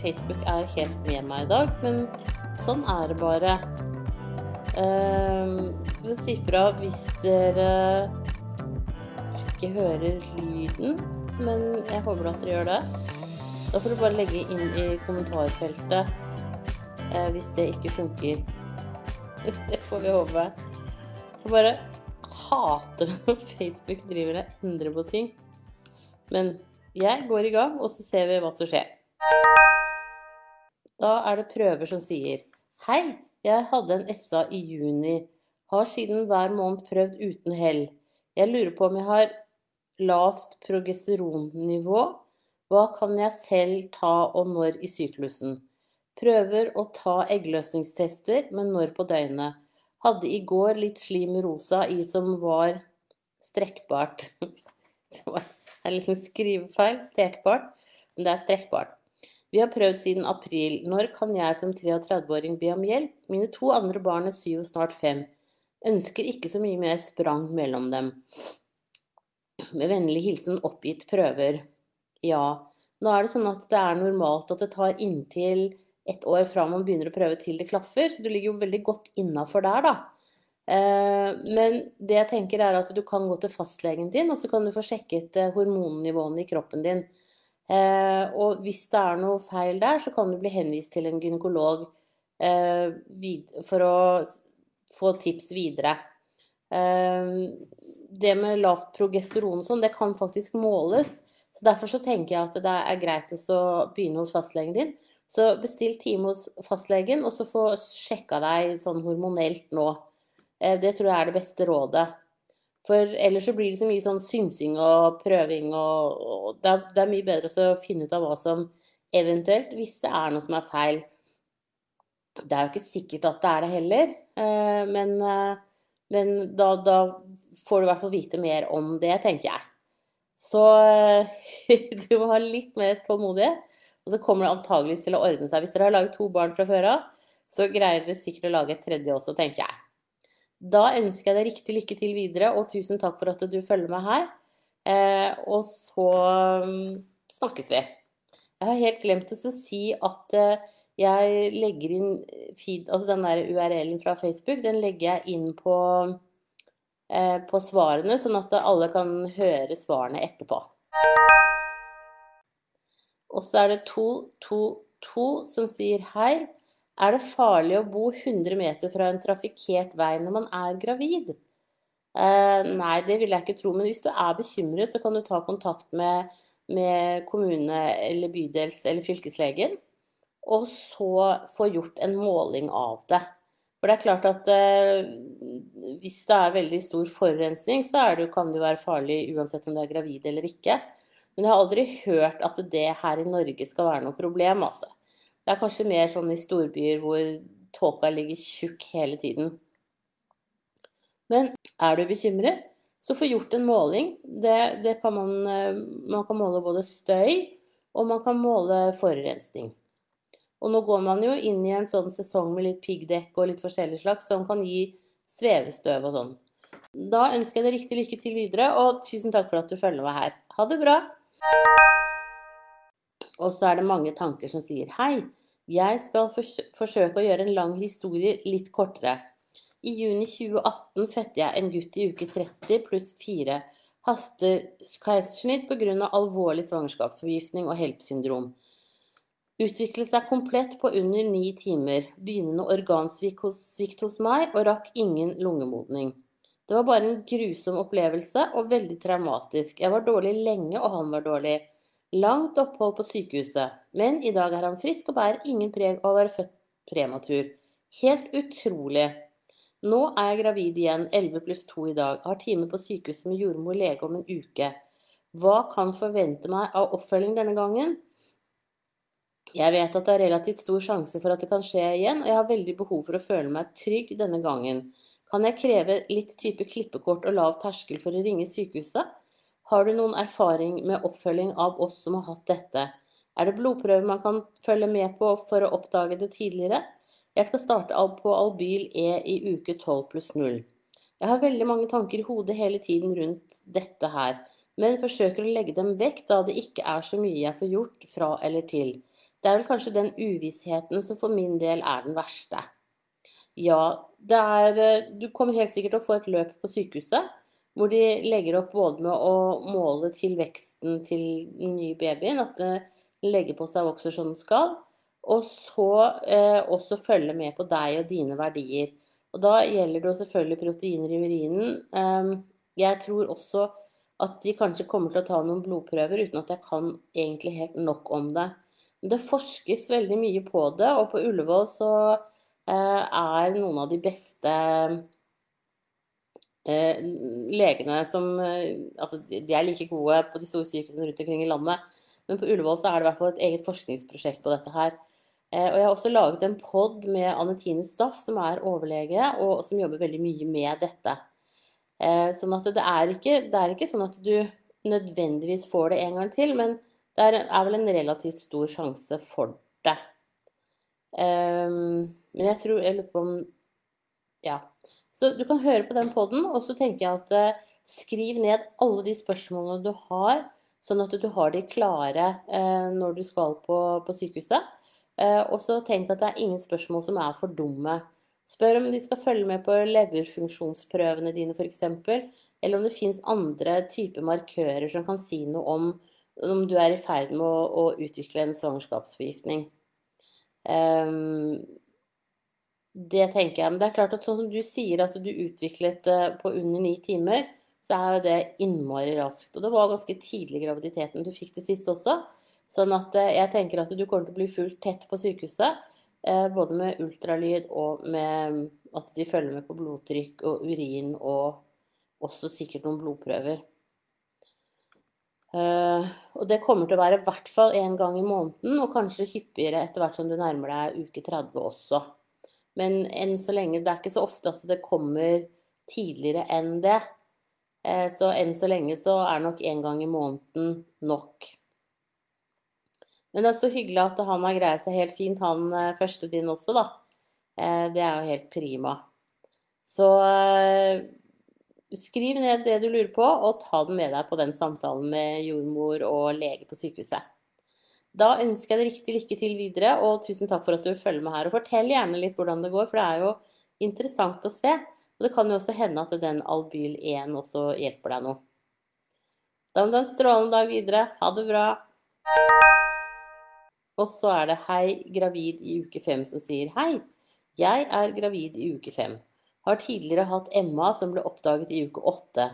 Facebook er helt med meg i dag, men sånn er det bare. Uh, si fra hvis dere ikke hører lyden, men jeg håper at dere gjør det. Da får du bare legge inn i kommentarfeltet uh, hvis det ikke funker. Det får vi håpe. Jeg bare hater når Facebook driver og endrer på ting. Men jeg går i gang, og så ser vi hva som skjer. Da er det prøver som sier Hei, jeg hadde en SA i juni. Har siden hver måned prøvd uten hell. Jeg lurer på om jeg har lavt progesteronnivå. Hva kan jeg selv ta og når i syklusen? Prøver å ta eggløsningstester, men når på døgnet? Hadde i går litt slim rosa i som var strekkbart. Det en liten skrivefeil. Stekbart. Men det er strekkbart. Vi har prøvd siden april. Når kan jeg som 33-åring be om hjelp? Mine to andre barn er syv og snart fem. Ønsker ikke så mye mer sprang mellom dem. Med vennlig hilsen oppgitt prøver. Ja. Nå er det sånn at det er normalt at det tar inntil ett år fra man begynner å prøve til det klaffer, så du ligger jo veldig godt innafor der, da. Eh, men det jeg tenker er at du kan gå til fastlegen din, og så kan du få sjekket eh, hormonnivåene i kroppen din. Eh, og hvis det er noe feil der, så kan du bli henvist til en gynekolog eh, for å få tips videre. Eh, det med lavt progesteron og sånn, det kan faktisk måles. Så Derfor så tenker jeg at det er greit å begynne hos fastlegen din. Så bestill time hos fastlegen, og så få sjekka deg sånn hormonelt nå. Det tror jeg er det beste rådet. For ellers så blir det så mye sånn synsing og prøving og, og det, er, det, er, mye bedre å finne ut av hva som eventuelt, hvis det er noe som er feil Det er jo ikke sikkert at det er det heller, eh, men, eh, men da, da, får du i hvert fall vite mer om det, tenker jeg. Så du må ha litt mer tålmodighet, og så kommer det antageligvis til å ordne seg. Hvis dere har laget to barn fra før av, så greier dere sikkert å lage et tredje også, tenker jeg. Da ønsker jeg deg riktig lykke til videre, og tusen takk for at du følger meg her. Eh, og så um, snakkes vi. Jeg har helt glemt å si at eh, jeg legger inn feed, altså den der URL-en fra Facebook, den legger jeg inn på, eh, på svarene, sånn at alle kan høre svarene etterpå. Og så er det to, to, to som sier hei. Er det farlig å bo 100 meter fra en trafikkert vei når man er gravid? Eh, nei, det vil jeg ikke tro. Men hvis du er bekymret, så kan du ta kontakt med, med kommune eller bydels- eller fylkeslegen. Og så få gjort en måling av det. For det er klart at eh, hvis det er veldig stor forurensning, så det, kan det jo være farlig uansett om du er gravid eller ikke. Men jeg har aldri hørt at det her i Norge skal være noe problem, altså. Det er kanskje mer sånn i storbyer hvor tåka ligger tjukk hele tiden. Men er du bekymret, så få gjort en måling. Det, det kan man, eh, man kan måle både støy, og man kan måle forurensning. Og nå går man jo inn i en sånn sesong med litt piggdekk og litt forskjellig slags, som kan gi svevestøv og sånn. Da ønsker jeg deg riktig lykke til videre, og tusen takk for at du følger meg her. Ha det bra! Og så er det mange tanker som sier hei, jeg skal forsøke å gjøre en lang historie litt kortere. I juni 2018 fødte jeg en gutt i uke 30 pluss 4. Haster keisersnitt pga. alvorlig svangerskapsforgiftning og HELP-syndrom. Utviklet seg komplett på under ni timer. Begynnende organsvikt hos meg og rakk ingen lungemodning. Det var bare en grusom opplevelse og veldig traumatisk. Jeg var dårlig lenge, og han var dårlig. Langt opphold på sykehuset, men i dag er han frisk og bærer ingen preg av å være født prematur. Helt utrolig. Nå er jeg gravid igjen, 11 pluss 2 i dag, har time på sykehuset med jordmor lege om en uke. Hva kan forvente meg av oppfølging denne gangen? Jeg vet at det er relativt stor sjanse for at det kan skje igjen, og jeg har veldig behov for å føle meg trygg denne gangen. Kan jeg kreve litt type klippekort og lav terskel for å ringe sykehuset? Har du noen erfaring med oppfølging av oss som har hatt dette? Er det blodprøver man kan følge med på for å oppdage det tidligere? Jeg skal starte på Albyl E i uke 12 pluss 0. Jeg har veldig mange tanker i hodet hele tiden rundt dette her, men forsøker å legge dem vekk da det ikke er så mye jeg får gjort fra eller til. Det er vel kanskje den uvissheten som for min del er den verste. Ja, er eh, Du kommer helt sikkert til å få et løp på sykehuset hvor de legger opp både med å måle til veksten til den nye babyen, at den legger på seg og vokser som den skal, og så eh, også følge med på deg og dine verdier. Og da gjelder det selvfølgelig proteiner i urinen. Eh, jeg tror også at de kanskje kommer til å ta noen blodprøver uten at jeg kan egentlig helt nok om det. Men det forskes veldig mye på det, og på Ullevål så eh, er noen av de beste eh, legene som eh, Altså, de er like gode på de store sykehusene rundt omkring i landet, men på Ullevål så er det i hvert fall et eget forskningsprosjekt på dette her. Eh, og jeg har også laget en pod med Anne Staff, som er overlege, og som jobber veldig mye med dette. Eh, sånn at det er, ikke, det er ikke sånn at du nødvendigvis får det en gang til, men det er, er vel en relativt stor sjanse for det. Um, men jeg tror Jeg lurer på om Ja. Så du kan høre på den poden, og så tenker jeg at uh, skriv ned alle de spørsmålene du har, sånn at du har de klare uh, når du skal på, på sykehuset. Uh, og så tenk at det er ingen spørsmål som er for dumme. Spør om de skal følge med på leverfunksjonsprøvene dine f.eks. Eller om det fins andre typer markører som kan si noe om om du er i ferd med å, å utvikle en svangerskapsforgiftning. Um, det tenker jeg. Men det er klart at sånn som du sier at du utviklet det på under ni timer, så er jo det innmari raskt. Og det var ganske tidlig i graviditeten du fikk det siste også. Sånn at eh, jeg tenker at du kommer til å bli fullt tett på sykehuset. Eh, både med ultralyd og med at de følger med på blodtrykk og urin, og også sikkert noen blodprøver. Eh, og det kommer til å være i hvert fall én gang i måneden, og kanskje hyppigere etter hvert som du nærmer deg uke 30 også. Men enn så lenge Det er ikke så ofte at det kommer tidligere enn det. Eh, så enn så lenge så er nok én gang i måneden nok. Men det er så hyggelig at han har greid seg helt fint, han eh, første din også, da. Eh, det er jo helt prima. Så skriv ned det du lurer på, og ta den med deg på den samtalen med jordmor og lege på sykehuset. Da ønsker jeg deg riktig lykke til videre, og tusen takk for at du følger med her. Og fortell gjerne litt hvordan det går, for det er jo interessant å se. Og det kan jo også hende at den Albyl 1 også hjelper deg nå. Da må du ha en strålende dag videre. Ha det bra. Og så er det 'Hei, gravid i uke fem' som sier 'Hei, jeg er gravid i uke fem'. Har tidligere hatt Emma som ble oppdaget i uke åtte.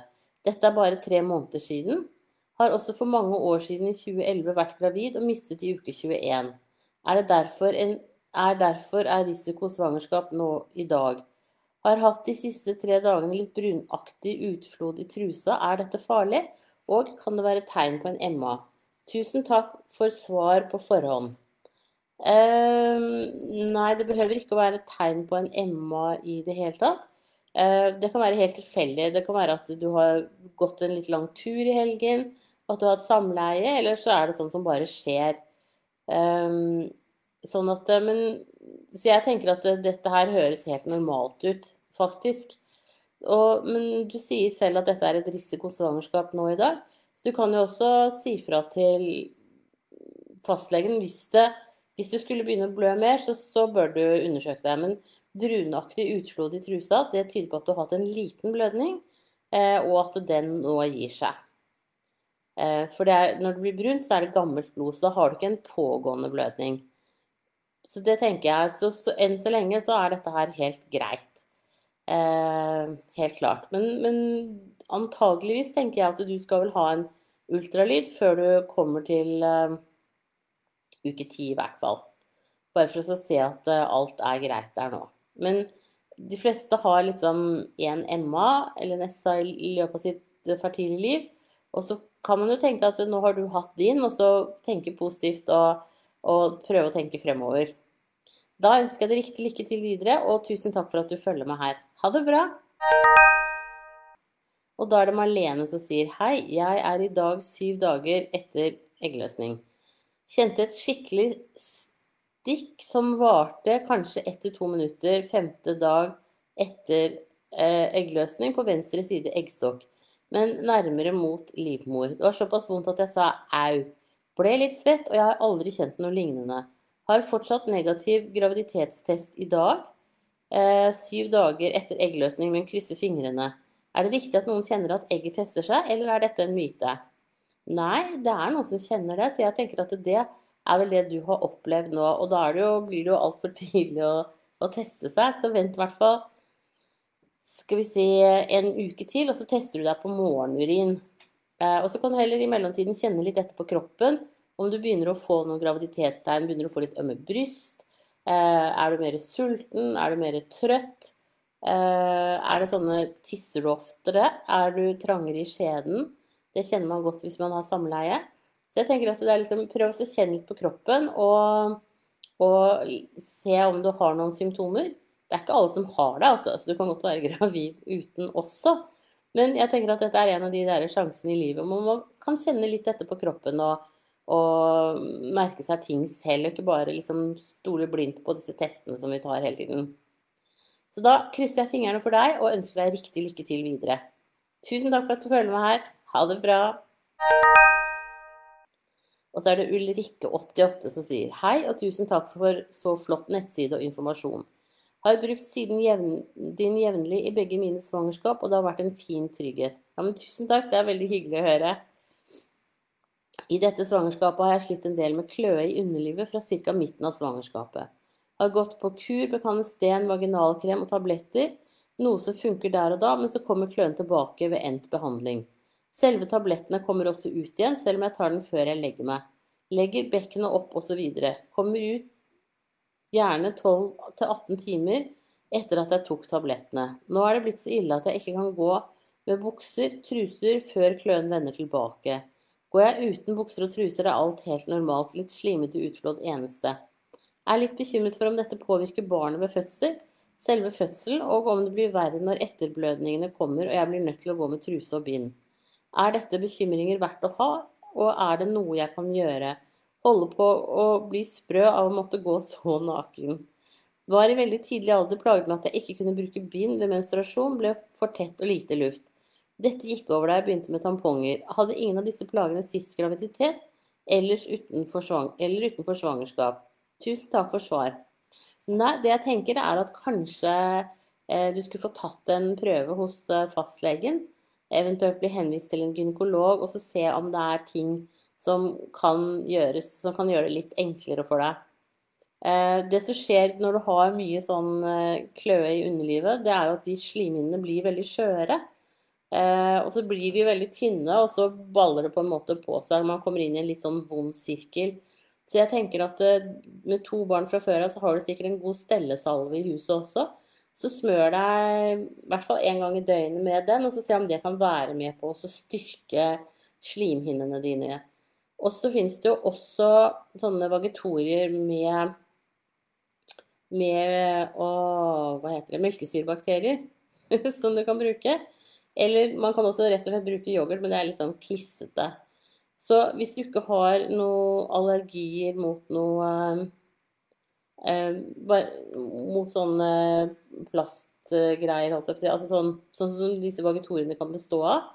Dette er bare tre måneder siden. Har også for mange år siden i 2011 vært gravid og mistet i uke 21. Er, derfor en, er derfor er risiko svangerskap nå i dag. Har hatt de siste tre dagene litt brunaktig utflod i trusa. Er dette farlig? Og kan det være tegn på en MA? Tusen takk for svar på forhånd. Uh, nei, det behøver ikke å være tegn på en MA i det hele tatt. Uh, det kan være helt tilfeldig. Det kan være at du har gått en litt lang tur i helgen, at du har hatt samleie, eller så er det sånn som bare skjer. Um, sånn at, eh, men, så jeg tenker at dette her høres helt normalt ut, faktisk. Og, men du sier selv at dette er et risikosvangerskap nå i dag. Så Du kan jo også si fra til fastlegen hvis, det, hvis du skulle begynne å blø mer, så, så bør du undersøke deg. Men drunaktig utflod i trusa, det tyder på at du har hatt en liten blødning, eh, og at den nå gir seg. Eh, det er, når det blir brunt, så er det gammelt blod, så da har du ikke en pågående blødning. Så det tenker jeg, så, så enn så lenge så er dette her helt greit. Eh, helt klart. Men, men antageligvis tenker jeg at du skal vel ha en ultralyd før du kommer til eh, uke ti, i hvert fall. Bare for å se at eh, alt er greit der nå. Men de fleste har liksom én MA eller en SA i løpet av sitt uh, fertile liv. Og så kan man jo tenke at nå har du hatt din, og så tenke positivt og, og prøve å tenke fremover. Da ønsker jeg deg riktig lykke til videre, og tusen takk for at du følger med her. Ha det bra! Og da er det Marlene som sier hei, jeg er i dag syv dager etter eggløsning. Kjente et skikkelig stikk som varte kanskje ett til to minutter femte dag etter eh, eggløsning på venstre side eggstokk, men nærmere mot livmor. Det var såpass vondt at jeg sa au. Ble litt svett, og jeg har aldri kjent noe lignende. Har fortsatt negativ graviditetstest i dag, eh, syv dager etter eggløsning, men krysser fingrene. Er det riktig at noen kjenner at egget fester seg, eller er dette en myte? Nei, det er noen som kjenner det, så jeg tenker at det er vel det du har opplevd nå. Og da det jo, blir det jo altfor tidlig å, å, teste seg, så vent i hvert fall skal vi si, en uke til, og så tester du deg på morgenurin. Eh, og så kan du heller i mellomtiden kjenne litt etter på kroppen om du begynner å få noen graviditetstegn, begynner å få litt ømme bryst. Eh, er du mer sulten? Er du mer trøtt? Eh, er det sånne Tisser du oftere? Er du trangere i skjeden? Det kjenner man godt hvis man har samleie. Så jeg tenker at det er liksom, Prøv å kjenne litt på kroppen og, og, se om du har noen symptomer. Det er ikke alle som har det, altså. Så du kan godt være gravid uten også. Men jeg tenker at dette er en av de der sjansene i livet hvor man kan kjenne litt dette på kroppen og, og merke seg ting selv, og ikke bare liksom stole blindt på disse testene som vi tar hele tiden. Så da krysser jeg fingrene for deg og ønsker deg riktig lykke til videre. Tusen takk for at du følger med her. Ha det bra. Og så er det Ulrikke88 som sier hei og tusen takk for så flott nettside og informasjon. Har brukt siden jevn, din jevnlig i begge mine svangerskap, og det har vært en fin trygghet. Ja, men tusen takk, det er veldig hyggelig å høre. I dette svangerskapet har jeg slitt en del med kløe i underlivet fra ca. midten av svangerskapet. Har gått på kur, bekannet sten, vaginalkrem og tabletter, noe som funker der og da, men så kommer kløen tilbake ved endt behandling. Selve tablettene kommer også ut igjen, selv om jeg tar den før jeg legger meg. Legger bekkenet opp osv. Kommer ut gjerne 12-18 timer etter at jeg tok tablettene. Nå er det blitt så ille at jeg ikke kan gå med bukser, truser, før kløen vender tilbake. Går jeg uten bukser og truser, er alt helt normalt, litt slimete utflådd eneste. Jeg er litt bekymret for om dette påvirker barnet ved fødsel, selve fødselen, og om det blir verre når etterblødningene kommer og jeg blir nødt til å gå med truse og bind. Er dette bekymringer verdt å ha, og er det noe jeg kan gjøre? Holde på å bli sprø av å måtte gå så naken. Var i veldig tidlig alder plaget med at jeg ikke kunne bruke bind ved menstruasjon, ble for tett og lite luft. Dette gikk over da jeg begynte med tamponger. Hadde ingen av disse plagene sist graviditet eller utenfor, svang eller utenfor svangerskap. Tusen takk for svar. Nei, det jeg tenker er at kanskje eh, du skulle få tatt en prøve hos eh, fastlegen eventuelt bli henvist til en gynekolog, og så se om det er ting som kan gjøres, som kan gjøre det litt enklere for deg. Eh, det som skjer når du har mye sånn eh, kløe i underlivet, det er jo at de slimhinnene blir veldig skjøre. Eh, og så blir de veldig tynne, og så baller det på en måte på seg. Man kommer inn i en litt sånn vond sirkel. Så jeg tenker at med to barn fra før av, så har du sikkert en god stellesalve i huset også. Så smør deg i hvert fall én gang i døgnet med den, og så se om det kan være med på å styrke slimhinnene dine. Og så finnes det jo også sånne vagetorier med med å, hva heter det, melkesyrebakterier som du kan bruke. Eller man kan også rett og slett bruke yoghurt, men det er litt sånn klissete. Så hvis du ikke har noen allergier mot noe eh, mot sånne plastgreier, holdt jeg på å si, altså sånn, sånn som disse vagetoriene kan bestå av,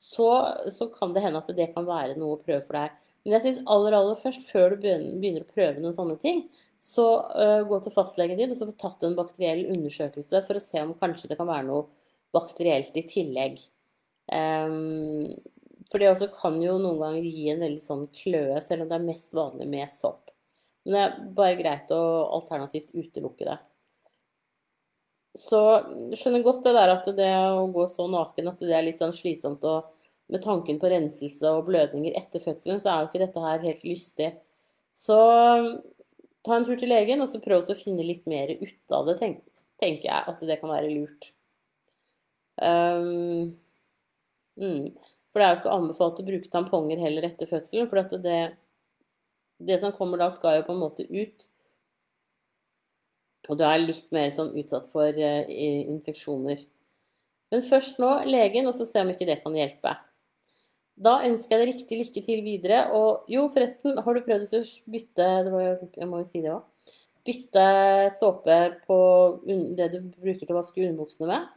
så, så, kan det hende at det kan være noe å prøve for deg. Men jeg syns aller, aller først, før du begynner, å prøve noen sånne ting, så uh, gå til fastlegen din og så få tatt en bakteriell undersøkelse for å se om kanskje det kan være noe bakterielt i tillegg. Um, for det også kan jo noen ganger gi en veldig sånn kløe, selv om det er mest vanlig med sopp. Men det er bare greit å alternativt utelukke det. Så jeg skjønner godt det der at det å gå så naken at det er litt sånn slitsomt. Og med tanken på renselse og blødninger etter fødselen, så er jo ikke dette her helt lystig. Så ta en tur til legen, og så prøv å finne litt mer ut av det, tenker jeg at det kan være lurt. Um, mm. For det er jo ikke anbefalt å bruke tamponger heller etter fødselen, for det, det som kommer da, skal jo på en måte ut. Og du er litt mer sånn utsatt for uh, infeksjoner. Men først nå legen, og så se om ikke det kan hjelpe. Da ønsker jeg deg riktig lykke til videre. Og jo, forresten, har du prøvd å bytte var, Jeg må jo si det òg. Bytte såpe på det du bruker til å vaske underbuksene med.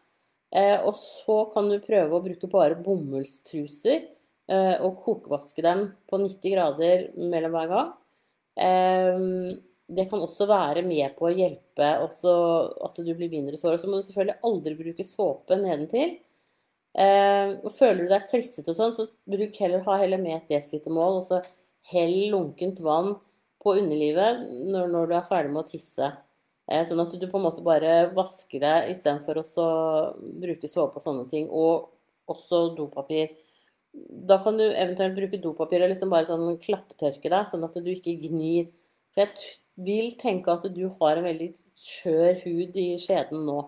Eh, og så kan du prøve å bruke bare bomullstruser eh, og kokevaske dem på 90 grader mellom hver gang. Eh, det kan også være med på å hjelpe at du blir mindre sår. Så må du selvfølgelig aldri bruke såpe nedentil. og føler du deg klissete og sånn, så bruk heller, ha heller med et desilitermål, og så hell lunkent vann på underlivet når, når, du er ferdig med å tisse. sånn at du på en måte bare vasker det istedenfor å bruke såpe og sånne ting. Og også dopapir. Da kan du eventuelt bruke dopapir og liksom bare sånn klappetørke deg, sånn at du ikke gnir. For jeg vil tenke at du har en veldig skjør hud i skjeden nå.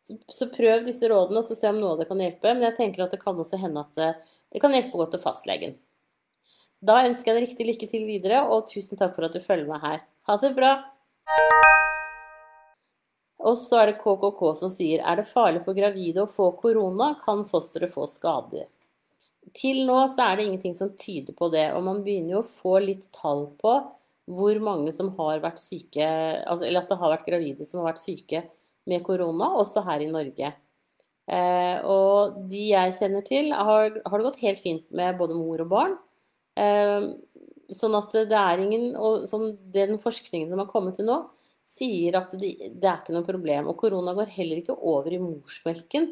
Så, så, prøv disse rådene og så se om noe av det kan hjelpe. Men jeg tenker at det kan også hende at det, det kan hjelpe gå til fastlegen. Da ønsker jeg deg riktig lykke til videre, og tusen takk for at du følger meg her. Ha det bra! Og så er det KKK som sier er det farlig for gravide å få korona, kan fosteret få skader. Til nå så er det ingenting som tyder på det, og man begynner jo å få litt tall på hvor mange som har vært syke, altså, eller at det har vært gravide som har vært syke med korona, også her i Norge. Eh, og de jeg kjenner til, har, har, det gått helt fint med både mor og barn. Eh, sånn at det er ingen og sånn, Den forskningen som har kommet til nå, sier at det, det, er ikke noe problem. Og korona går heller ikke over i morsmelken.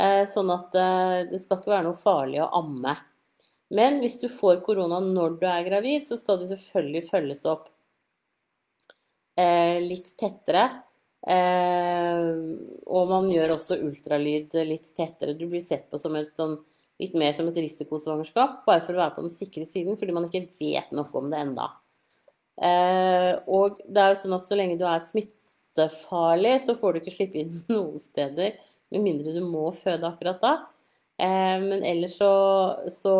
Eh, sånn at eh, det skal ikke være noe farlig å amme. Men hvis du får korona når du er gravid, så skal du selvfølgelig følges opp eh, litt tettere. Eh, og man gjør også ultralyd litt tettere. Du blir sett på som et sånn, litt mer som et risikosvangerskap, bare for å være på den sikre siden, fordi man ikke vet noe om det enda. Eh, og det er jo sånn at så lenge du er smittefarlig, så får du ikke slippe inn noen steder, med mindre du må føde akkurat da. Eh, men ellers så, så,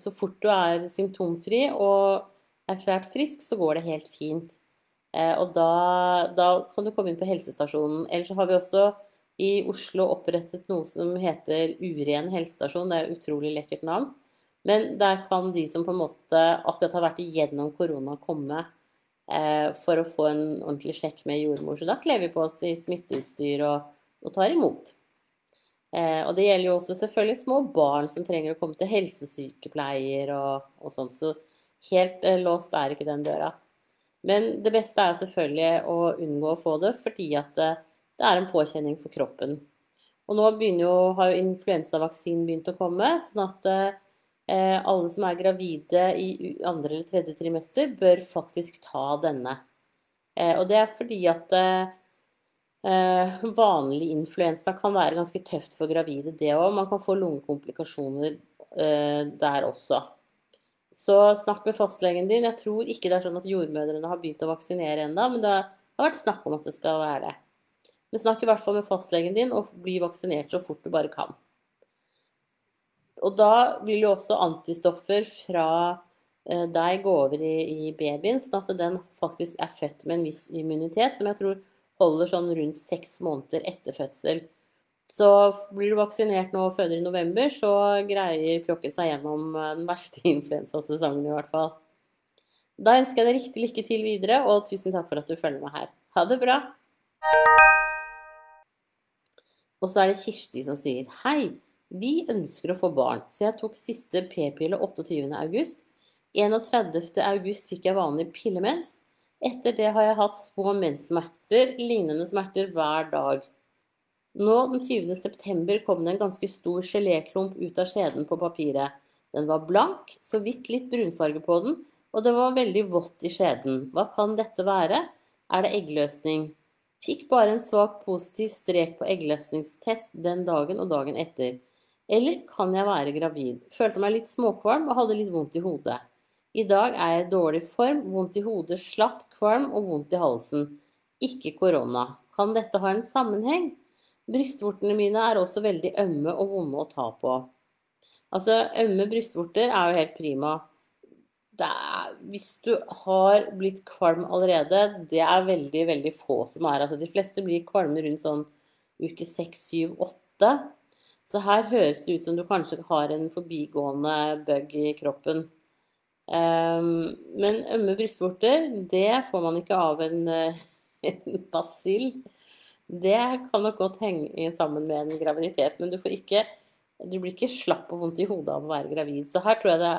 så fort du er symptomfri og erklært frisk, så går det helt fint. Eh, og da, da kan du komme inn på helsestasjonen. Ellers så har vi også i Oslo opprettet noe som heter Uren helsestasjon. Det er et utrolig lekkert navn. Men der kan de som på en måte akkurat har vært igjennom korona, komme Eh, for å få en ordentlig sjekk med jordmor. Så da kler vi på oss i smitteutstyr og, og tar imot. Eh, og det gjelder jo også selvfølgelig små barn som trenger å komme til helsesykepleier og, og sånt. Så helt eh, låst er ikke den døra. Men det beste er selvfølgelig å unngå å få det, fordi at det, det er en påkjenning for kroppen. Og nå jo, har jo influensavaksinen begynt å komme, sånn at Eh, alle som er gravide i andre eller tredje trimester, bør faktisk ta denne. Eh, og det er fordi at eh, vanlig influensa kan være ganske tøft for gravide, det òg. Man kan få lungekomplikasjoner der også. Så snakk med fastlegen din. Jeg tror ikke det er sånn at jordmødrene har begynt å vaksinere ennå, men det har vært snakk om at det skal være det. Men snakk i hvert fall med fastlegen din, og bli vaksinert så fort du bare kan. Og da vil jo også antistoffer fra eh, deg gå over i, i, babyen, sånn at den faktisk er født med en viss immunitet, som jeg tror holder sånn rundt seks måneder etter fødsel. Så blir du vaksinert nå og føder i november, så greier pjokken seg gjennom eh, den verste influensasesongen i hvert fall. Da ønsker jeg deg riktig lykke til videre, og tusen takk for at du følger meg her. Ha det bra! Og så er det Kirsti som sier hei. Vi ønsker å få barn, så jeg tok siste p-pille 28. august. 31. august fikk jeg vanlig pillemens. Etter det har jeg hatt små menssmerter, lignende smerter hver dag. Nå den 20. september kom det en ganske stor geléklump ut av skjeden på papiret. Den var blank, så vidt litt brunfarge på den, og det var veldig vått i skjeden. Hva kan dette være? Er det eggløsning? Fikk bare en svak positiv strek på eggløsningstest den dagen og dagen etter. Eller kan jeg være gravid? Følte meg litt småkvalm og hadde litt vondt i hodet. I dag er jeg i dårlig form, vondt i hodet, slapp, kvalm og vondt i halsen. Ikke korona. Kan dette ha en sammenheng? Brystvortene mine er også veldig ømme og vonde å ta på. Altså, ømme brystvorter er jo helt prima. Er, hvis du har blitt kvalm allerede, det er veldig, veldig få som er. Altså, de fleste blir kvalme rundt sånn uke seks, syv, åtte. Så her høres det ut som du kanskje har en forbigående bug i kroppen. Um, men ømme brystvorter, det får man ikke av en, en basill. Det kan nok godt henge sammen med en graviditet, men du ikke Du blir ikke slapp og vondt i hodet av å være gravid. Så her tror jeg det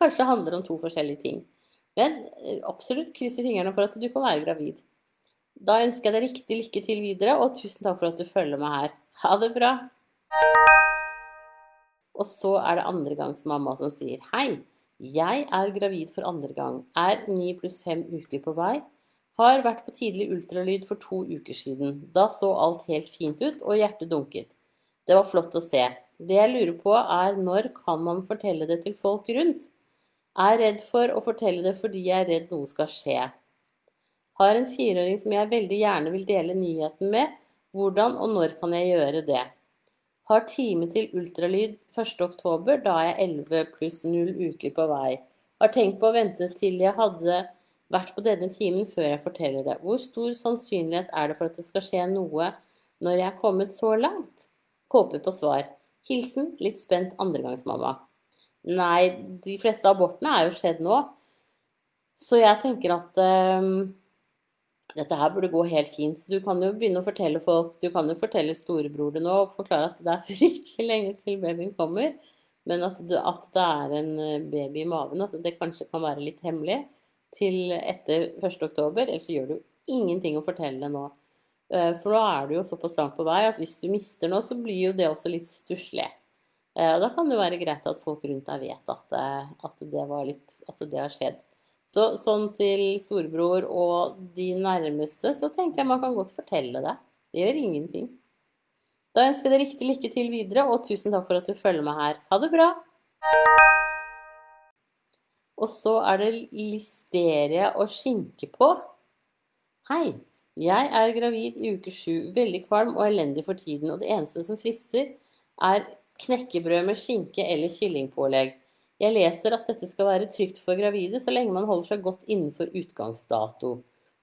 kanskje handler om to forskjellige ting. Men eh, absolutt kryss fingrene for at du kan være gravid. Da ønsker jeg deg riktig lykke til videre, og tusen takk for at du følger meg her. Ha det bra! Og så er det andre gangs mamma som sier hei. Jeg er gravid for andre gang, er ni pluss fem uker på vei. Har vært på tidlig ultralyd for to uker siden. Da så alt helt fint ut, og hjertet dunket. Det var flott å se. Det jeg lurer på er når kan man fortelle det til folk rundt? Er redd for å fortelle det fordi jeg er redd noe skal skje. Har en fireåring som jeg veldig gjerne vil dele nyheten med. Hvordan og når kan jeg gjøre det? Har time til ultralyd 1.10, da er jeg 11 pluss 0 uker på vei. Har tenkt på å vente til jeg hadde vært på denne timen før jeg forteller det. Hvor stor sannsynlighet er det for at det skal skje noe når jeg er kommet så langt? Håper på svar. Hilsen litt spent andregangsmamma. Nei, de fleste abortene er jo skjedd nå. Så jeg tenker at um, dette her burde gå helt fint. Så du kan jo begynne å fortelle folk Du kan jo fortelle storebror det nå og forklare at det er fryktelig lenge til babyen kommer. Men at, du, at, det er en eh, baby i maven, at det kanskje kan være litt hemmelig til etter 1.10. Ellers gjør gjør du ingenting å fortelle nå. Eh, for nå er du jo såpass langt på vei at hvis du mister nå, så blir jo det også litt stusslig. Eh, da kan det være greit at folk rundt deg vet at, at, det, litt, at det har skjedd. Så sånn til storebror og de nærmeste, så tenker jeg man kan godt fortelle det. Det gjør ingenting. Da ønsker jeg deg riktig lykke til videre, og tusen takk for at du følger meg her. Ha det bra! Og så er det listeria og skinke på. Hei! Jeg er gravid i uke sju, veldig kvalm og elendig for tiden, og det eneste som frister, er knekkebrød med skinke eller kyllingpålegg. Jeg leser at dette skal være trygt for gravide så lenge man holder seg godt innenfor utgangsdato.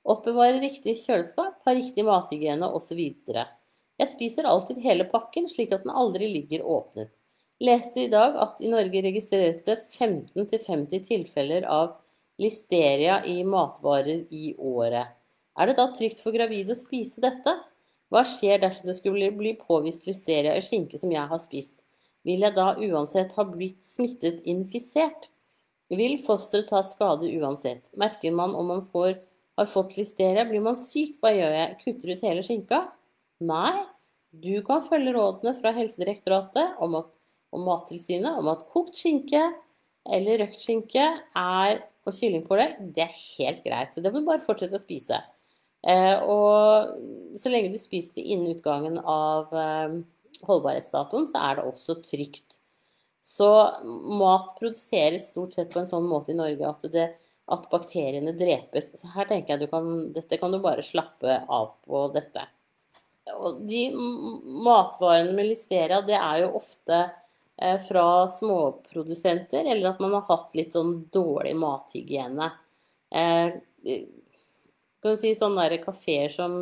Oppbevare riktig kjøleskap, ha riktig mathygiene osv. Jeg spiser alltid hele pakken, slik at den aldri ligger åpnet. Leste i dag at i Norge registreres det 15-50 tilfeller av listeria i matvarer i året. Er det da trygt for gravide å spise dette? Hva skjer dersom det skulle bli påvist listeria i skinke som jeg har spist? Vil jeg da uansett ha blitt smittet infisert? Vil fosteret ta skade uansett? Merker man om man får, har fått listeria? Blir man syk? Hva gjør jeg? Kutter ut hele skinka? Nei, du kan følge rådene fra Helsedirektoratet om at, om Mattilsynet om at kokt skinke eller røkt skinke er, og kyllingpålegg, det er helt greit. Så det må du bare fortsette å spise. Eh, og så lenge du spiser det innen utgangen av eh, holdbarhetsdatoen, så er det også trygt. Så mat produseres stort sett på en sånn måte i Norge at, det, at bakteriene drepes. Så her tenker jeg du kan, dette kan du bare slappe av på dette. Og de matvarene med listeria, det er jo ofte eh, fra småprodusenter, eller at man har hatt litt sånn dårlig mathygiene. Eh, kan du si sånne kafeer som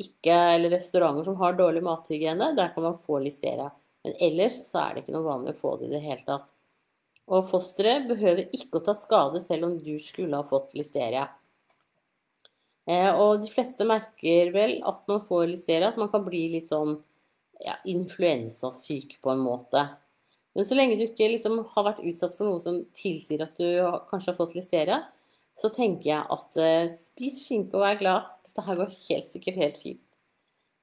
ikke, eller restauranter som har dårlig mathygiene, der kan man få listeria. Men ellers så er det ikke noe vanlig å få det i det hele tatt. Og fosteret behøver ikke å ta skade selv om du skulle ha fått listeria. Eh, og de fleste merker vel at man får listeria, at man kan bli litt sånn ja, influensasyk på en måte. Men så lenge du ikke liksom har vært utsatt for noe som tilsier at du kanskje har fått listeria, så tenker jeg at eh, spis skinke og vær glad. Dette her går helt sikkert helt fint.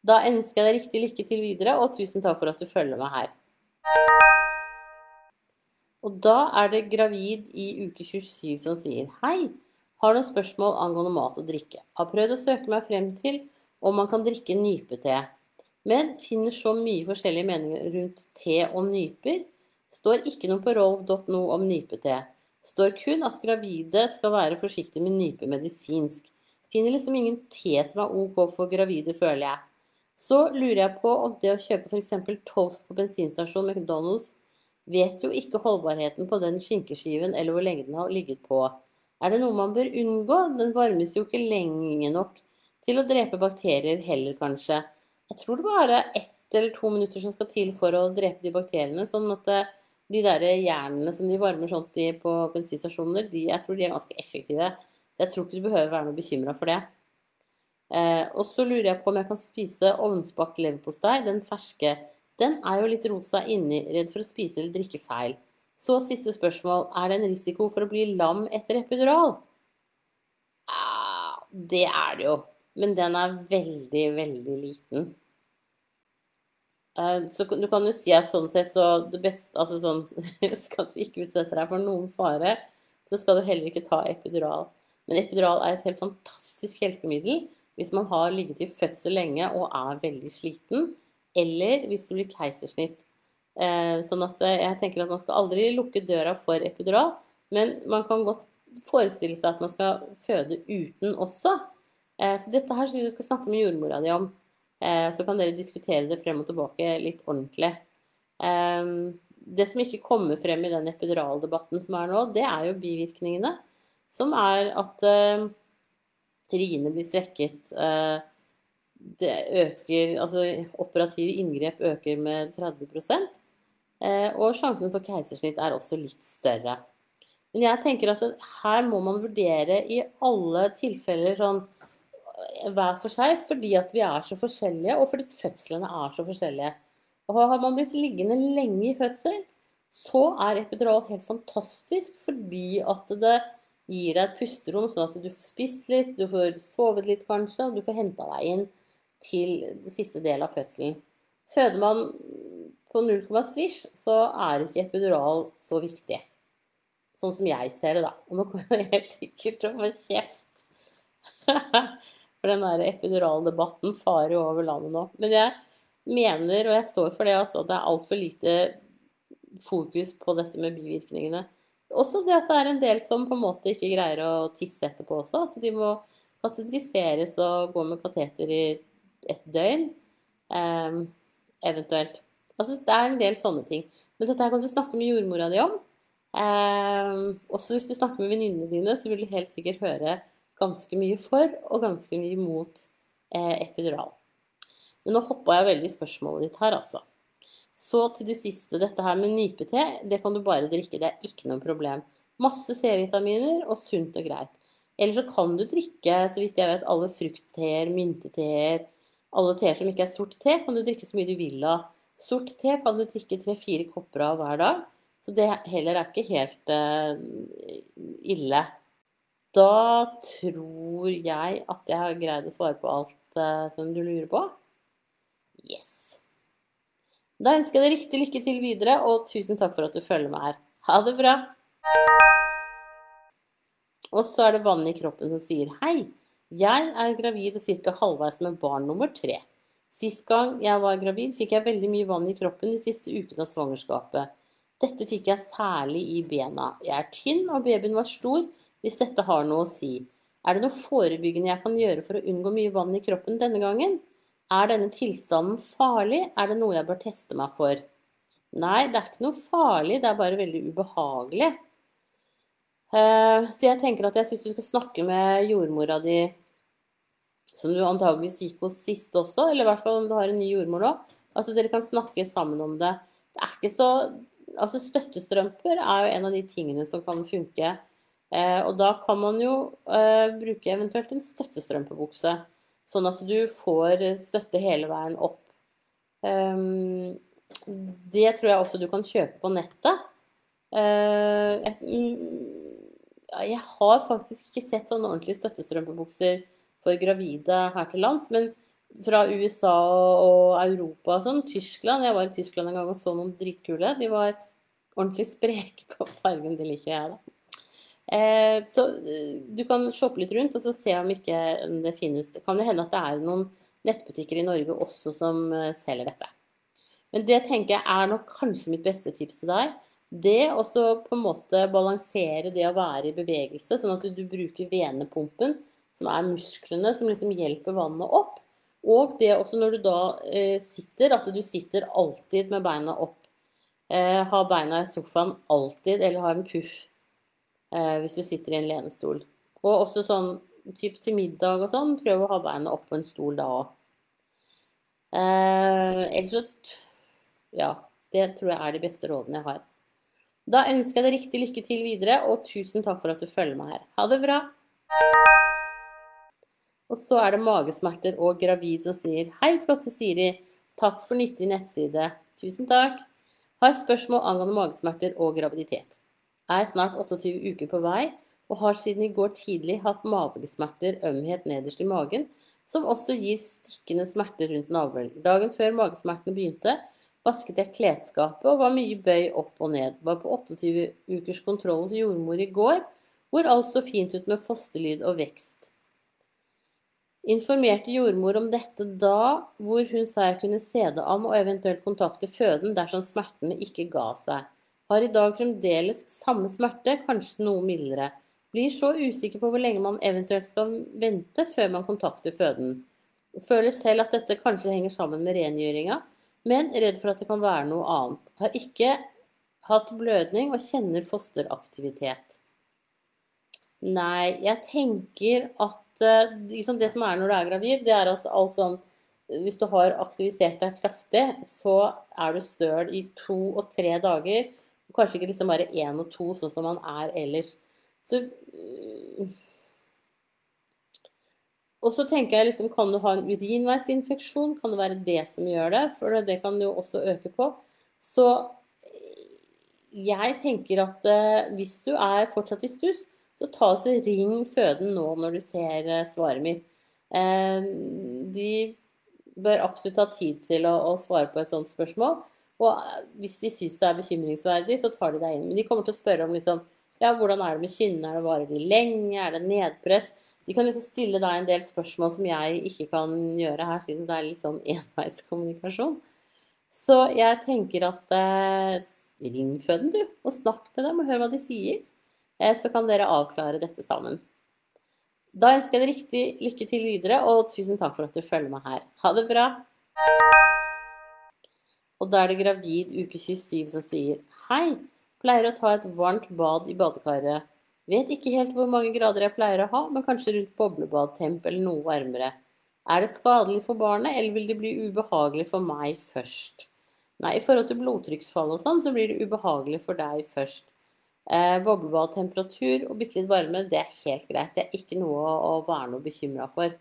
Da ønsker jeg deg riktig lykke til videre, og tusen takk for at du følger meg her. Og da er det gravid i uke 27 som sier Hei, har noen spørsmål angående mat og drikke. Har prøvd å søke meg frem til om man kan drikke nypete. Men finner så mye forskjellige meninger rundt te og nyper. Står ikke noe på rolv.no om nypete. Står kun at gravide skal være forsiktige med nype medisinsk. Finner liksom ingen te som er ok for gravide, føler jeg. Så lurer jeg på om det å kjøpe f.eks. toast på bensinstasjon McDonald's vet jo ikke holdbarheten på den skinkeskiven eller hvor lenge den har ligget på. Er det noe man bør unngå? Den varmes jo ikke lenge nok til å drepe bakterier heller, kanskje. Jeg tror det bare er ett eller to minutter som skal til for å drepe de bakteriene. Sånn at eh, de der jernene som de varmer sånt i på bensinstasjoner, de, jeg tror de er ganske effektive. Jeg tror ikke du behøver være noe bekymra for det. Eh, og så lurer jeg på om jeg kan spise ovnsbakt leverpostei, den ferske. Den er jo litt rosa inni, redd for å spise eller drikke feil. Så siste spørsmål. Er det en risiko for å bli lam etter epidural? Ah, det er det jo. Men den er veldig, veldig liten. Eh, så du kan jo si at sånn sett så det beste Altså sånn Skal du ikke utsette deg for noen fare, så skal du heller ikke ta epidural. Men epidural er et helt fantastisk hjelpemiddel hvis man har ligget i fødsel lenge og er veldig sliten, eller hvis det blir keisersnitt. Eh, sånn at eh, jeg tenker at man skal aldri lukke døra for epidural, men man kan godt forestille seg at man skal føde uten også. Så dette her skal du skal snakke med jordmora di om. Eh, så kan dere diskutere det frem og tilbake litt ordentlig. Det som ikke kommer frem i den epiduraldebatten som er nå, det er jo bivirkningene. Som er at eh, riene blir svekket. Eh, det øker Altså operative inngrep øker med 30% Og sjansen for keisersnitt er også litt større. Men jeg tenker at her må man vurdere i alle tilfeller sånn hver for seg fordi at vi er så forskjellige, og fordi fødslene er så forskjellige. Og har man blitt liggende lenge i fødsel, så er epidural helt fantastisk fordi at det gir deg et pusterom, sånn at du får spist litt, du får sovet litt kanskje, og du får henta deg inn til siste del av fødselen. Føder man på 0, svisj, så er ikke epidural så viktig. Sånn som jeg ser det, da. Og nå kommer jeg helt sikkert til å få kjeft. For den der epiduraldebatten farer jo over landet nå. Men jeg mener, og jeg står for det, altså, at det er altfor lite fokus på dette med bivirkningene. Også det at det er en del som på en måte ikke greier å tisse etterpå også. At de må katetriseres og gå med kateter i et døgn. Um, eventuelt. Altså, det er en del sånne ting. Men dette kan du snakke med jordmora di om. Um, også hvis du snakker med venninnene dine, så vil du helt sikkert høre ganske mye for og ganske mye mot eh, epidural. Men nå hoppa jeg veldig i spørsmålet ditt her, altså. Så til det siste, dette her med nypete, det kan du bare drikke. Det er ikke noe problem. Masse C-vitaminer og sunt og greit. Eller så kan du drikke, så vidt jeg vet, alle fruktteer, mynteteer, alle teer som ikke er sort te, kan du drikke så mye du vil av. Sort te kan du drikke tre-fire kopper av hver dag. Så det heller er ikke helt uh, ille. Da tror jeg at jeg har greid å svare på alt uh, som du lurer på. Yes. Da ønsker jeg deg riktig lykke til videre, og tusen takk for at du følger med her. Ha det bra! Og så er det vannet i kroppen som sier hei. Jeg er gravid og ca. halvveis med barn nummer tre. Sist gang jeg var gravid, fikk jeg veldig mye vann i kroppen de siste ukene av svangerskapet. Dette fikk jeg særlig i bena. Jeg er tynn, og babyen var stor, hvis dette har noe å si. Er det noe forebyggende jeg kan gjøre for å unngå mye vann i kroppen denne gangen? Er denne tilstanden farlig? Er det noe jeg bør teste meg for? Nei, det er ikke noe farlig, det er bare veldig ubehagelig. Eh, så jeg tenker at jeg syns du skal snakke med jordmora di, som du antageligvis gikk hos sist også, eller i hvert fall om du har en ny jordmor nå, at dere kan snakke sammen om det. Det er ikke så Altså, støttestrømper er jo en av de tingene som kan funke Eh, og da kan man jo eh, bruke eventuelt en støttestrømpebukse, sånn at du får støtte hele veien opp. Um, det tror jeg også du kan kjøpe på nettet. Uh, jeg, jeg, har faktisk ikke sett sånne ordentlige støttestrømpebukser for gravide her til lands, men fra USA og Europa og sånn, Tyskland Jeg var i Tyskland en gang og så noen dritkule. De var ordentlig spreke på fargen. Det liker jeg, da. Eh, så eh, du kan shoppe litt rundt og så se om ikke det finnes kan det hende at det er noen nettbutikker i Norge også som eh, selger dette. Men det tenker jeg er nok kanskje mitt beste tips til deg. Det å på en måte balansere det å være i bevegelse, sånn at du bruker venepumpen, som er musklene som liksom hjelper vannet opp. Og det også når du da eh, sitter, at du sitter alltid med beina opp. Eh, ha beina i sofaen alltid, eller ha en puff hvis du sitter i en lenestol. Og også sånn typ til middag og sånn, prøv å ha beina opp på en stol da òg. Eh, ellers så Ja, det tror jeg er de beste rådene jeg har. Da ønsker jeg deg riktig lykke til videre, og tusen takk for at du følger meg her. Ha det bra! Og så er det magesmerter og gravid som sier Hei, flotte Siri. Takk for nyttig nettside. Tusen takk. Har spørsmål angående magesmerter og graviditet. Er snart 28 uker på vei og har siden i går tidlig hatt magesmerter, ømhet nederst i magen, som også gir stikkende smerter rundt navlen. Dagen før magesmertene begynte, vasket jeg klesskapet og var mye bøy opp og ned. Var på 28 ukers kontroll hos jordmor i går, hvor alt så fint ut med fosterlyd og vekst. Informerte jordmor om dette da, hvor hun sa jeg kunne se det an og eventuelt kontakte føden dersom smertene ikke ga seg. Har i dag fremdeles samme smerte, kanskje noe mildere. Blir så usikker på hvor lenge man eventuelt skal vente før man kontakter føden. Føler selv at dette kanskje henger sammen med rengjøringa, men redd for at det kan være noe annet. Har ikke hatt blødning og kjenner fosteraktivitet. Nei, jeg tenker at liksom det som er når du er gravid, det er at sånn Hvis du har aktivisert deg kraftig, så er du støl i to og tre dager. Og kanskje ikke liksom bare én og to, sånn som man er ellers. Så øh, Og så tenker jeg liksom Kan du ha en urinveisinfeksjon? Kan det være det som gjør det? For det kan jo også øke på. Så jeg tenker at hvis du er fortsatt i stuss, så ta oss ring føden nå når du ser svaret mitt. De bør absolutt ha tid til å svare på et sånt spørsmål. Og eh, hvis de syns det er bekymringsverdig, så tar de deg inn. Men de kommer til å spørre om liksom, ja, hvordan er det med kynnene, varer de lenge, er det nedpress? De kan liksom stille deg en del spørsmål som jeg ikke kan gjøre her, siden det er litt sånn enveiskommunikasjon. Så jeg tenker at eh, ring føden, du, og snakk med dem og hør hva de sier. Eh, så kan dere avklare dette sammen. Da ønsker jeg deg riktig lykke til videre, og tusen takk for at du følger meg her. Ha det bra! Og da er det gravid uke 27 som sier Hei, pleier å ta et varmt bad i badekaret. Vet ikke helt hvor mange grader jeg pleier å ha, men kanskje rundt boblebadtemp eller noe varmere. Er det skadelig for barnet, eller vil det bli ubehagelig for meg først? Nei, i forhold til blodtrykksfall og sånn, så blir det ubehagelig for deg først. Eh, Boblebadtemperatur og bitte litt varme, det er helt greit. Det er ikke noe å, være noe bekymra for.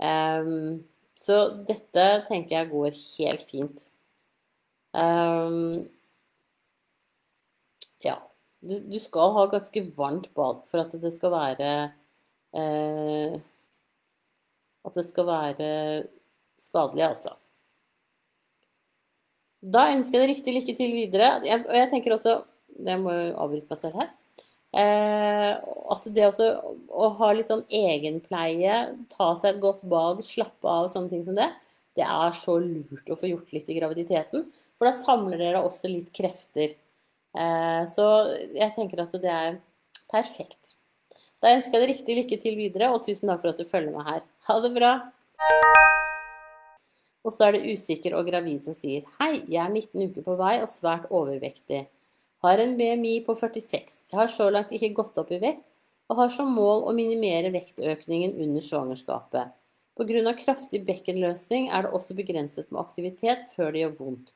Um, så dette tenker jeg går helt fint. Um, ja. Du, du, skal ha ganske varmt bad for at det skal være uh, At det skal være skadelig, altså. Da ønsker jeg deg riktig lykke til videre. Jeg, og jeg tenker også det må jeg avbryte meg selv her. Eh, at det også å ha litt sånn egenpleie, ta seg et godt bad, slappe av sånne ting som det, det er så lurt å få gjort litt i graviditeten. For da samler dere også litt krefter. Eh, så jeg tenker at det er perfekt. Da ønsker jeg deg riktig lykke til videre, og tusen takk for at du følger meg her. Ha det bra! Og så er det usikker og gravid som sier Hei, jeg er 19 uker på vei og svært overvektig. Har en BMI på 46. Jeg har så langt ikke gått opp i vekt, og har som mål å minimere vektøkningen under svangerskapet. Pga. kraftig bekkenløsning er det også begrenset med aktivitet før det gjør vondt.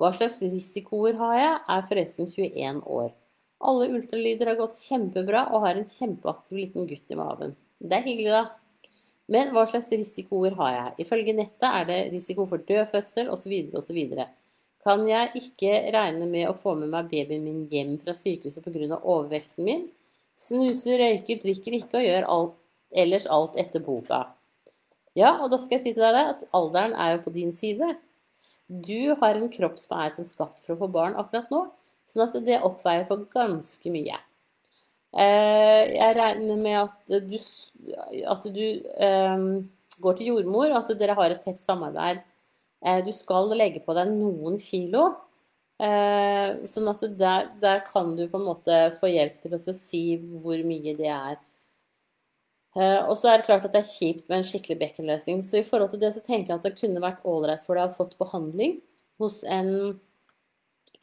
Hva slags risikoer har jeg, er forresten 21 år. Alle ultralyder har gått kjempebra og har en kjempeaktiv liten gutt i maven. Det er hyggelig, da. Men hva slags risikoer har jeg? Ifølge nettet er det risiko for død fødsel osv. osv kan jeg ikke regne med å få med meg babyen min hjem fra sykehuset pga. overvekten min. Snuser, røyker, drikker ikke og gjør alt, ellers alt etter boka. Ja, og da skal jeg si til deg at alderen er jo på din side. Du har en kropp som er som skapt for å få barn akkurat nå, sånn at det oppveier for ganske mye. Eh, jeg regner med at du, at du um, går til jordmor, og at dere har et tett samarbeid Eh, du skal legge på deg noen kilo. Eh, sånn at der, der, kan du på en måte få hjelp til å si hvor mye det er. Eh, og så er det klart at det er kjipt med en skikkelig bekkenløsning. Så i forhold til det så tenker jeg at det kunne vært ålreit for deg å fått behandling hos en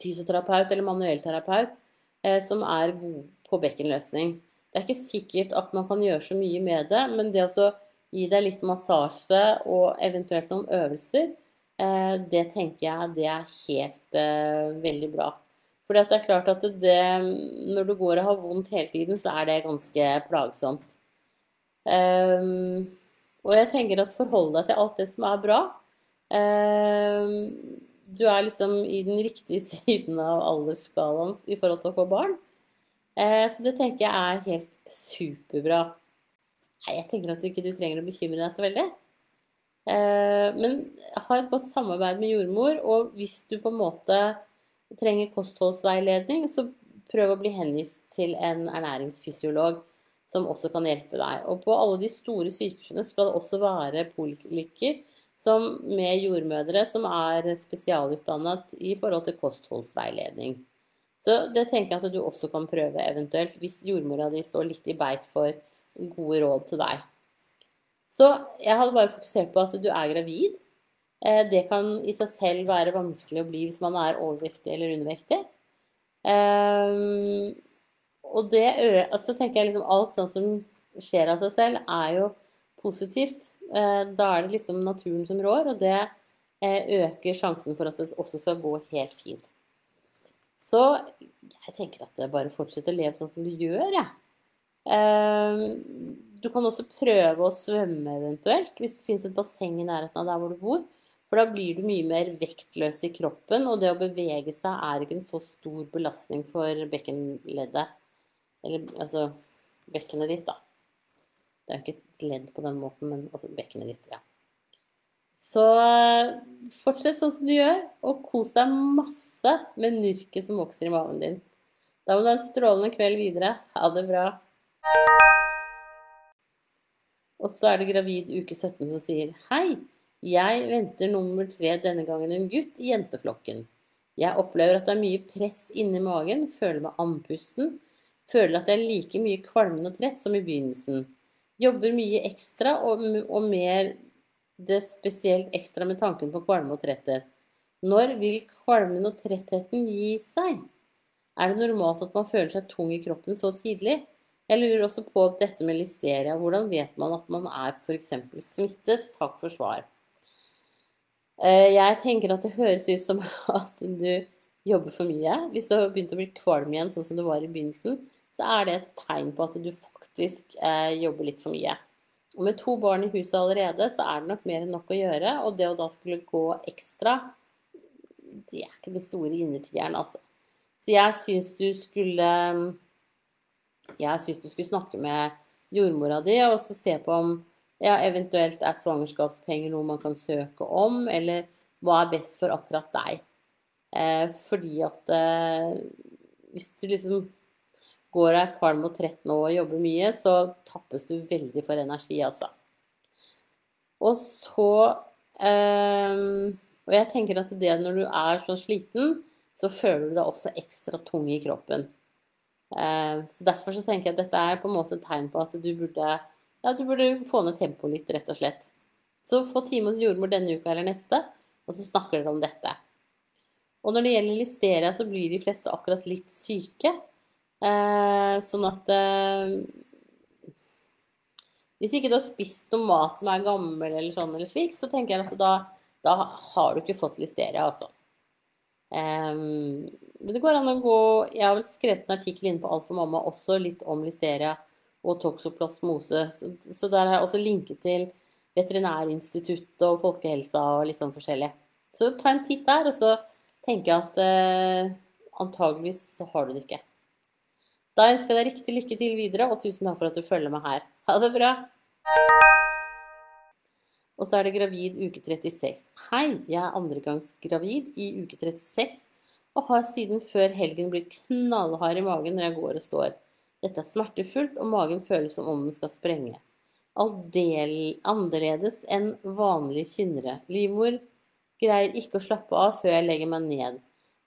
fysioterapeut eller manuellterapeut som er god på bekkenløsning. Det er ikke sikkert at man kan gjøre så mye med det, men det å gi deg litt massasje og eventuelt noen øvelser, Eh, det tenker jeg det er helt veldig bra. For det er klart at det, når du går og har vondt hele tiden, så er det ganske plagsomt. Um, og jeg tenker at forhold deg til alt det som er bra. Um, du er liksom i den riktige siden av aldersskalaen i forhold til å få barn. Eh, så det tenker jeg er helt superbra. Nei, jeg tenker at du ikke du trenger å bekymre deg så veldig. Eh, men ha et godt samarbeid med jordmor, og hvis du på en måte trenger kostholdsveiledning, så prøv å bli henvist til en ernæringsfysiolog som også kan hjelpe deg. Og på alle de store sykehusene skal det også være poliklinikker med jordmødre som er spesialutdannet i forhold til kostholdsveiledning. Så det tenker jeg at du også kan prøve eventuelt, hvis jordmora di står litt i beit for gode råd til deg. Så jeg hadde bare fokusert på at du er gravid. Eh, det kan i seg selv være vanskelig å bli hvis man er overvektig eller undervektig. Og det altså tenker jeg liksom alt sånt som skjer av seg selv, er jo positivt. Uh, da er det liksom naturen som rår, og det uh, øker sjansen for at det også skal gå helt fint. Så jeg tenker at det bare fortsetter å leve sånn som du gjør, jeg. Ja. Uh, du kan også prøve å svømme eventuelt, hvis det finnes et basseng i nærheten av der hvor du bor. For da blir du mye mer vektløs i kroppen, og det å bevege seg er ikke en så stor belastning for bekkenleddet. Eller altså bekkenet ditt, da. Det er jo ikke et ledd på den måten, men altså bekkenet ditt, ja. Så fortsett sånn som du gjør, og kos deg masse med nyrket som vokser i magen din. Da må du ha en strålende kveld videre. Ha det bra. Og så er det gravid uke 17 som sier Hei, jeg venter nummer tre denne gangen en gutt i jenteflokken. Jeg opplever at det er mye press inni magen, føler meg andpusten, føler at jeg er like mye kvalmen og trett som i begynnelsen. Jobber mye ekstra, og, og mer det spesielt ekstra med tanken på kvalme og tretthet. Når vil kvalmen og trettheten gi seg? Er det normalt at man føler seg tung i kroppen så tidlig? Jeg lurer også på dette med listeria. Hvordan vet man at man er f.eks. smittet? Takk for svar. Eh, jeg tenker at det høres ut som at du jobber for mye. Hvis du har begynt å bli kvalm igjen, sånn som du var i begynnelsen, så er det et tegn på at du faktisk eh, jobber litt for mye. Og med to barn i huset allerede, så er det nok mer enn nok å gjøre. Og det å da skulle gå ekstra, det er ikke det store innertieren, altså. Så jeg syns du skulle jeg syns du skulle snakke med jordmora di og så se på om ja, eventuelt er svangerskapspenger noe man kan søke om, eller hva er best for akkurat deg. Eh, fordi at eh, hvis du liksom går deg kvalm og trett nå og jobber mye, så tappes du veldig for energi, altså. Og så eh, Og jeg tenker at det når du er så sliten, så føler du deg også ekstra tung i kroppen. Eh, så Derfor så tenker jeg at dette er på en måte et tegn på at du burde, ja, du burde få ned tempoet litt, rett og slett. Så få time hos jordmor denne uka eller neste, og så snakker dere om dette. Og når det gjelder listeria, så blir de fleste akkurat litt syke. Eh, sånn at eh, Hvis ikke du har spist noe mat som er gammel eller sånn eller slik, så tenker jeg at da, da har du ikke fått listeria, altså. Um, men det går an å gå Jeg har vel skrevet en artikkel inne på Alt for mamma også litt om listeria og toksoplasmose. Så, så der har jeg også linket til Veterinærinstituttet og folkehelsa og litt sånn forskjellig. Så ta en titt der, og så tenker jeg at eh, antageligvis så har du det ikke. Da ønsker jeg deg riktig lykke til videre, og tusen takk for at du følger med her. Ha det bra! Og så er det gravid uke 36. Hei, jeg er andregangsgravid i uke 36 og har siden før helgen blitt knallhard i magen når jeg går og står. Dette er smertefullt, og magen føles som om den skal sprenge. Aldel, annerledes enn vanlige kynnere. Livmor greier ikke å slappe av før jeg legger meg ned.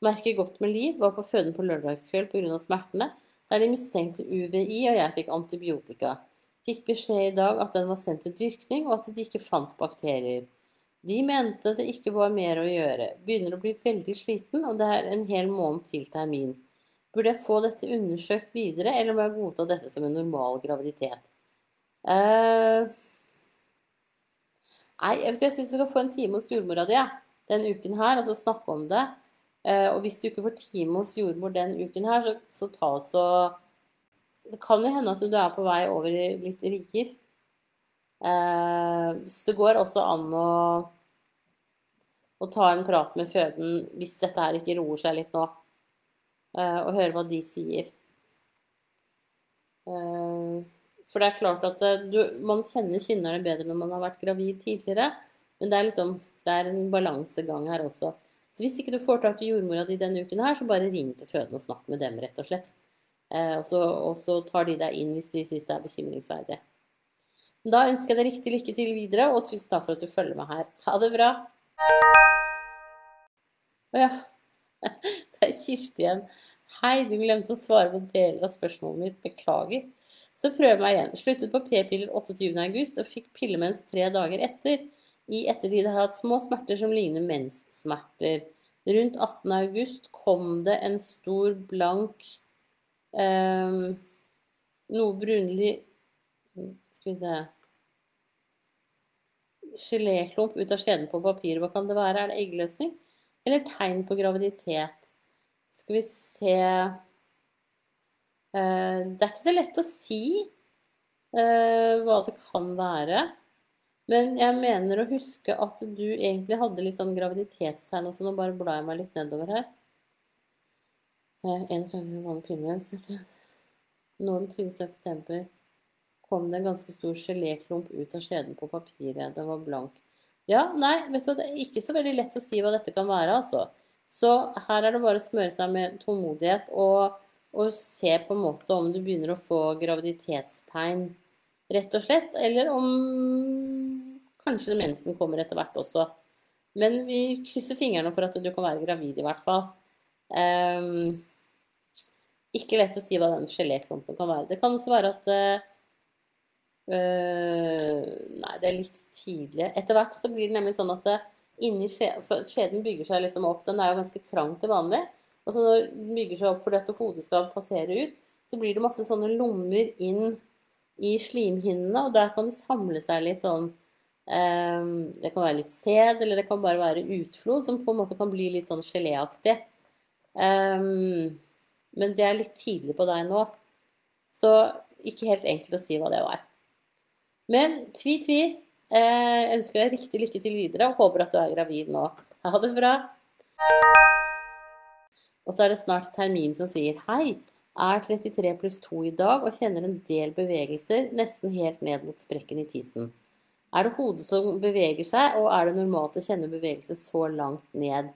Merker godt med liv, var på føden på lørdagskveld pga. smertene, der de mistenkte UVI og jeg fikk antibiotika. Fikk beskjed i dag at den var sendt til dyrkning, og at de ikke fant bakterier. De mente det ikke var mer å gjøre. Begynner å bli veldig sliten, og det er en hel måned til termin. Burde jeg få dette undersøkt videre, eller må jeg godta dette som en normal graviditet? Uh... Nei, jeg, jeg syns du skal få en time hos jordmora di ja. den uken her, og så snakke om det. Uh, og hvis du ikke får time hos jordmor den uken her, så, så ta så det kan jo hende at du er på vei over i litt rigger. Eh, så det går også an å, å ta en prat med føden hvis dette her ikke roer seg litt nå. Eh, og høre hva de sier. Eh, for det er klart at eh, du, man kjenner kynnerne bedre når man har vært gravid tidligere. Men det er liksom det er en balansegang her også. Så hvis ikke du får tak i jordmora di denne uken her, så bare ring til fødende og snakk med dem, rett og slett. Eh, og, så, og, så, tar de deg inn hvis de syns det er bekymringsverdig. Da ønsker jeg deg riktig lykke til videre, og tusen takk for at du følger med her. Ha det bra. Å ja. Det er Kirsti igjen. Hei, du glemte å svare på deler av spørsmålet mitt. Beklager. Så prøv meg igjen. Sluttet på p-piller 28.8 og fikk pillemens tre dager etter. I ettertid har hatt små smerter som ligner menssmerter. Rundt 18.8 kom det en stor, blank eh, Noe brunlig Skal vi se Geléklump ut av skjeden på papiret. Hva kan det være? Er det eggløsning? Eller tegn på graviditet? Skal vi se Eh, det er ikke så lett å si eh, hva det kan være. Men jeg mener å huske at du egentlig hadde litt sånn graviditetstegn også. Nå bare blar jeg meg litt nedover her. 31. vanlig pillemens. Noen 20. september kom det en ganske stor geléklump ut av skjeden på papiret. Den var blank. Ja, nei, vet du hva, det er ikke så veldig lett å si hva dette kan være, altså. Så her er det bare å smøre seg med tålmodighet og og se på en måte om du begynner å få graviditetstegn, rett og slett. Eller om kanskje mensen kommer etter hvert også. Men vi krysser fingrene for at du kan være gravid, i hvert fall. Um, ikke lett å si hva den geléklumpen kan være. Det kan også være at uh, Nei, det er litt tidlig. Etter hvert så blir det nemlig sånn at det, uh, inni skjeden bygger seg liksom opp. Den er jo ganske trang til vanlig. Og så når den bygger seg opp fordi at hodet skal passere ut, så blir det masse sånne lommer inn i slimhinnene, og der kan det samle seg litt sånn Det kan være litt sæd, eller det kan bare være utflod, som på en måte kan bli litt sånn geléaktig. Um, men det er litt tidlig på deg nå, så ikke helt enkelt å si hva det var. Men tvi-tvi. Eh, jeg ønsker deg riktig lykke til videre og håper at du er gravid nå. Ha det bra. Og så er det snart termin som sier hei, er 33 pluss 2 i dag og kjenner en del bevegelser nesten helt ned mot sprekken i tissen. Er det hodet som beveger seg, og er det normalt å kjenne bevegelse så langt ned?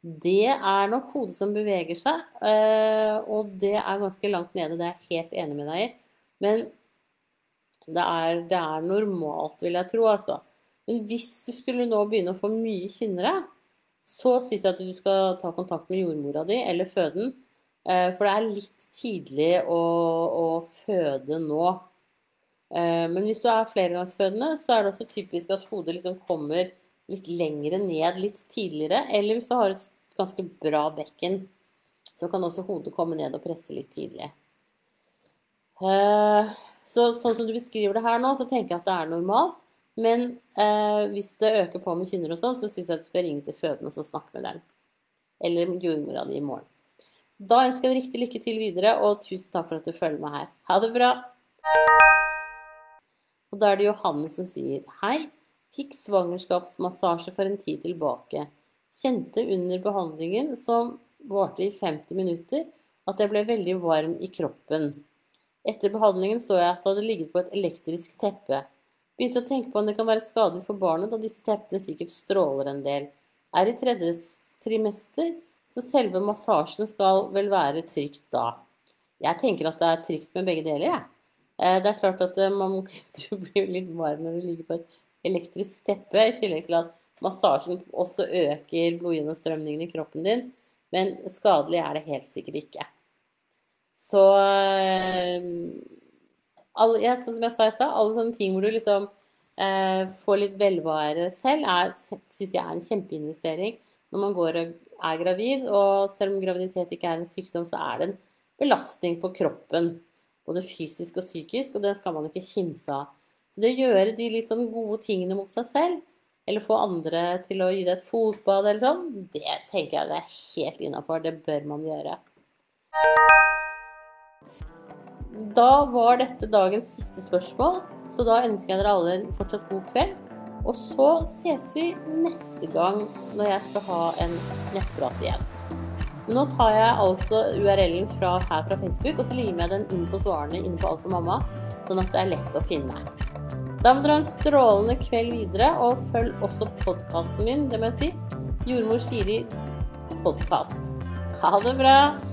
Det er nok hodet som beveger seg, eh, og det er ganske langt nede. Det er jeg helt enig med deg i. Men det er, det er normalt, vil jeg tro, altså. Men hvis du skulle nå begynne å få mye kynnere, så syns jeg at du skal ta kontakt med jordmora di eller føden. Eh, for det er litt tidlig å, å føde nå. Eh, men hvis du er flergangsfødende, så er det også typisk at hodet liksom kommer litt lengre ned litt tidligere. Eller hvis du har et ganske bra bekken, så kan også hodet komme ned og presse litt tidlig. Eh, så sånn som du beskriver det her nå, så tenker jeg at det er normalt. Men eh, hvis det øker på med kynner og sånn, så syns jeg at du skal ringe til føden og så snakke med dem. Eller jordmora di i morgen. Da ønsker jeg deg riktig lykke til videre, og tusen takk for at du følger meg her. Ha det bra! Og da er det Johanne som sier hei. Fikk svangerskapsmassasje for en tid tilbake. Kjente under behandlingen, som varte i 50 minutter, at jeg ble veldig varm i kroppen. Etter behandlingen så jeg at det hadde ligget på et elektrisk teppe. Begynte å tenke på om det kan være skadelig for barnet, da disse teppene sikkert stråler en del. Er i tredje trimester, så selve massasjen skal vel være trygt da. Jeg tenker at det er trygt med begge deler, jeg. Ja. Det er klart at eh, man blir litt varm når du ligger på et elektrisk teppe, i tillegg til at massasjen også øker blodgjennomstrømningen i kroppen din. Men skadelig er det helt sikkert ikke. Så eh, alle, ja, som jeg sa i stad, alle sånne ting hvor du liksom eh, får litt velvære selv, syns jeg er en kjempeinvestering når man går og er gravid. Og selv om graviditet ikke er en sykdom, så er det en belastning på kroppen. Både fysisk og psykisk, og den skal man ikke kimse av. Så det å gjøre de litt sånn gode tingene mot seg selv, eller få andre til å gi deg et fotbad eller sånn, det tenker jeg det er helt innafor. Det bør man gjøre. Da var dette dagens siste spørsmål, så da ønsker jeg dere alle en fortsatt god kveld. Og så ses vi neste gang når jeg skal ha en nettprat igjen. Nå tar jeg altså URL-en fra, her fra Facebook, og så limer jeg den inn på svarene inne på Alt for mamma, sånn at det er lett å finne. Da må dere ha en strålende kveld videre, og følg også podkasten min, det må jeg si. Jordmor Siri podkast. Ha det bra!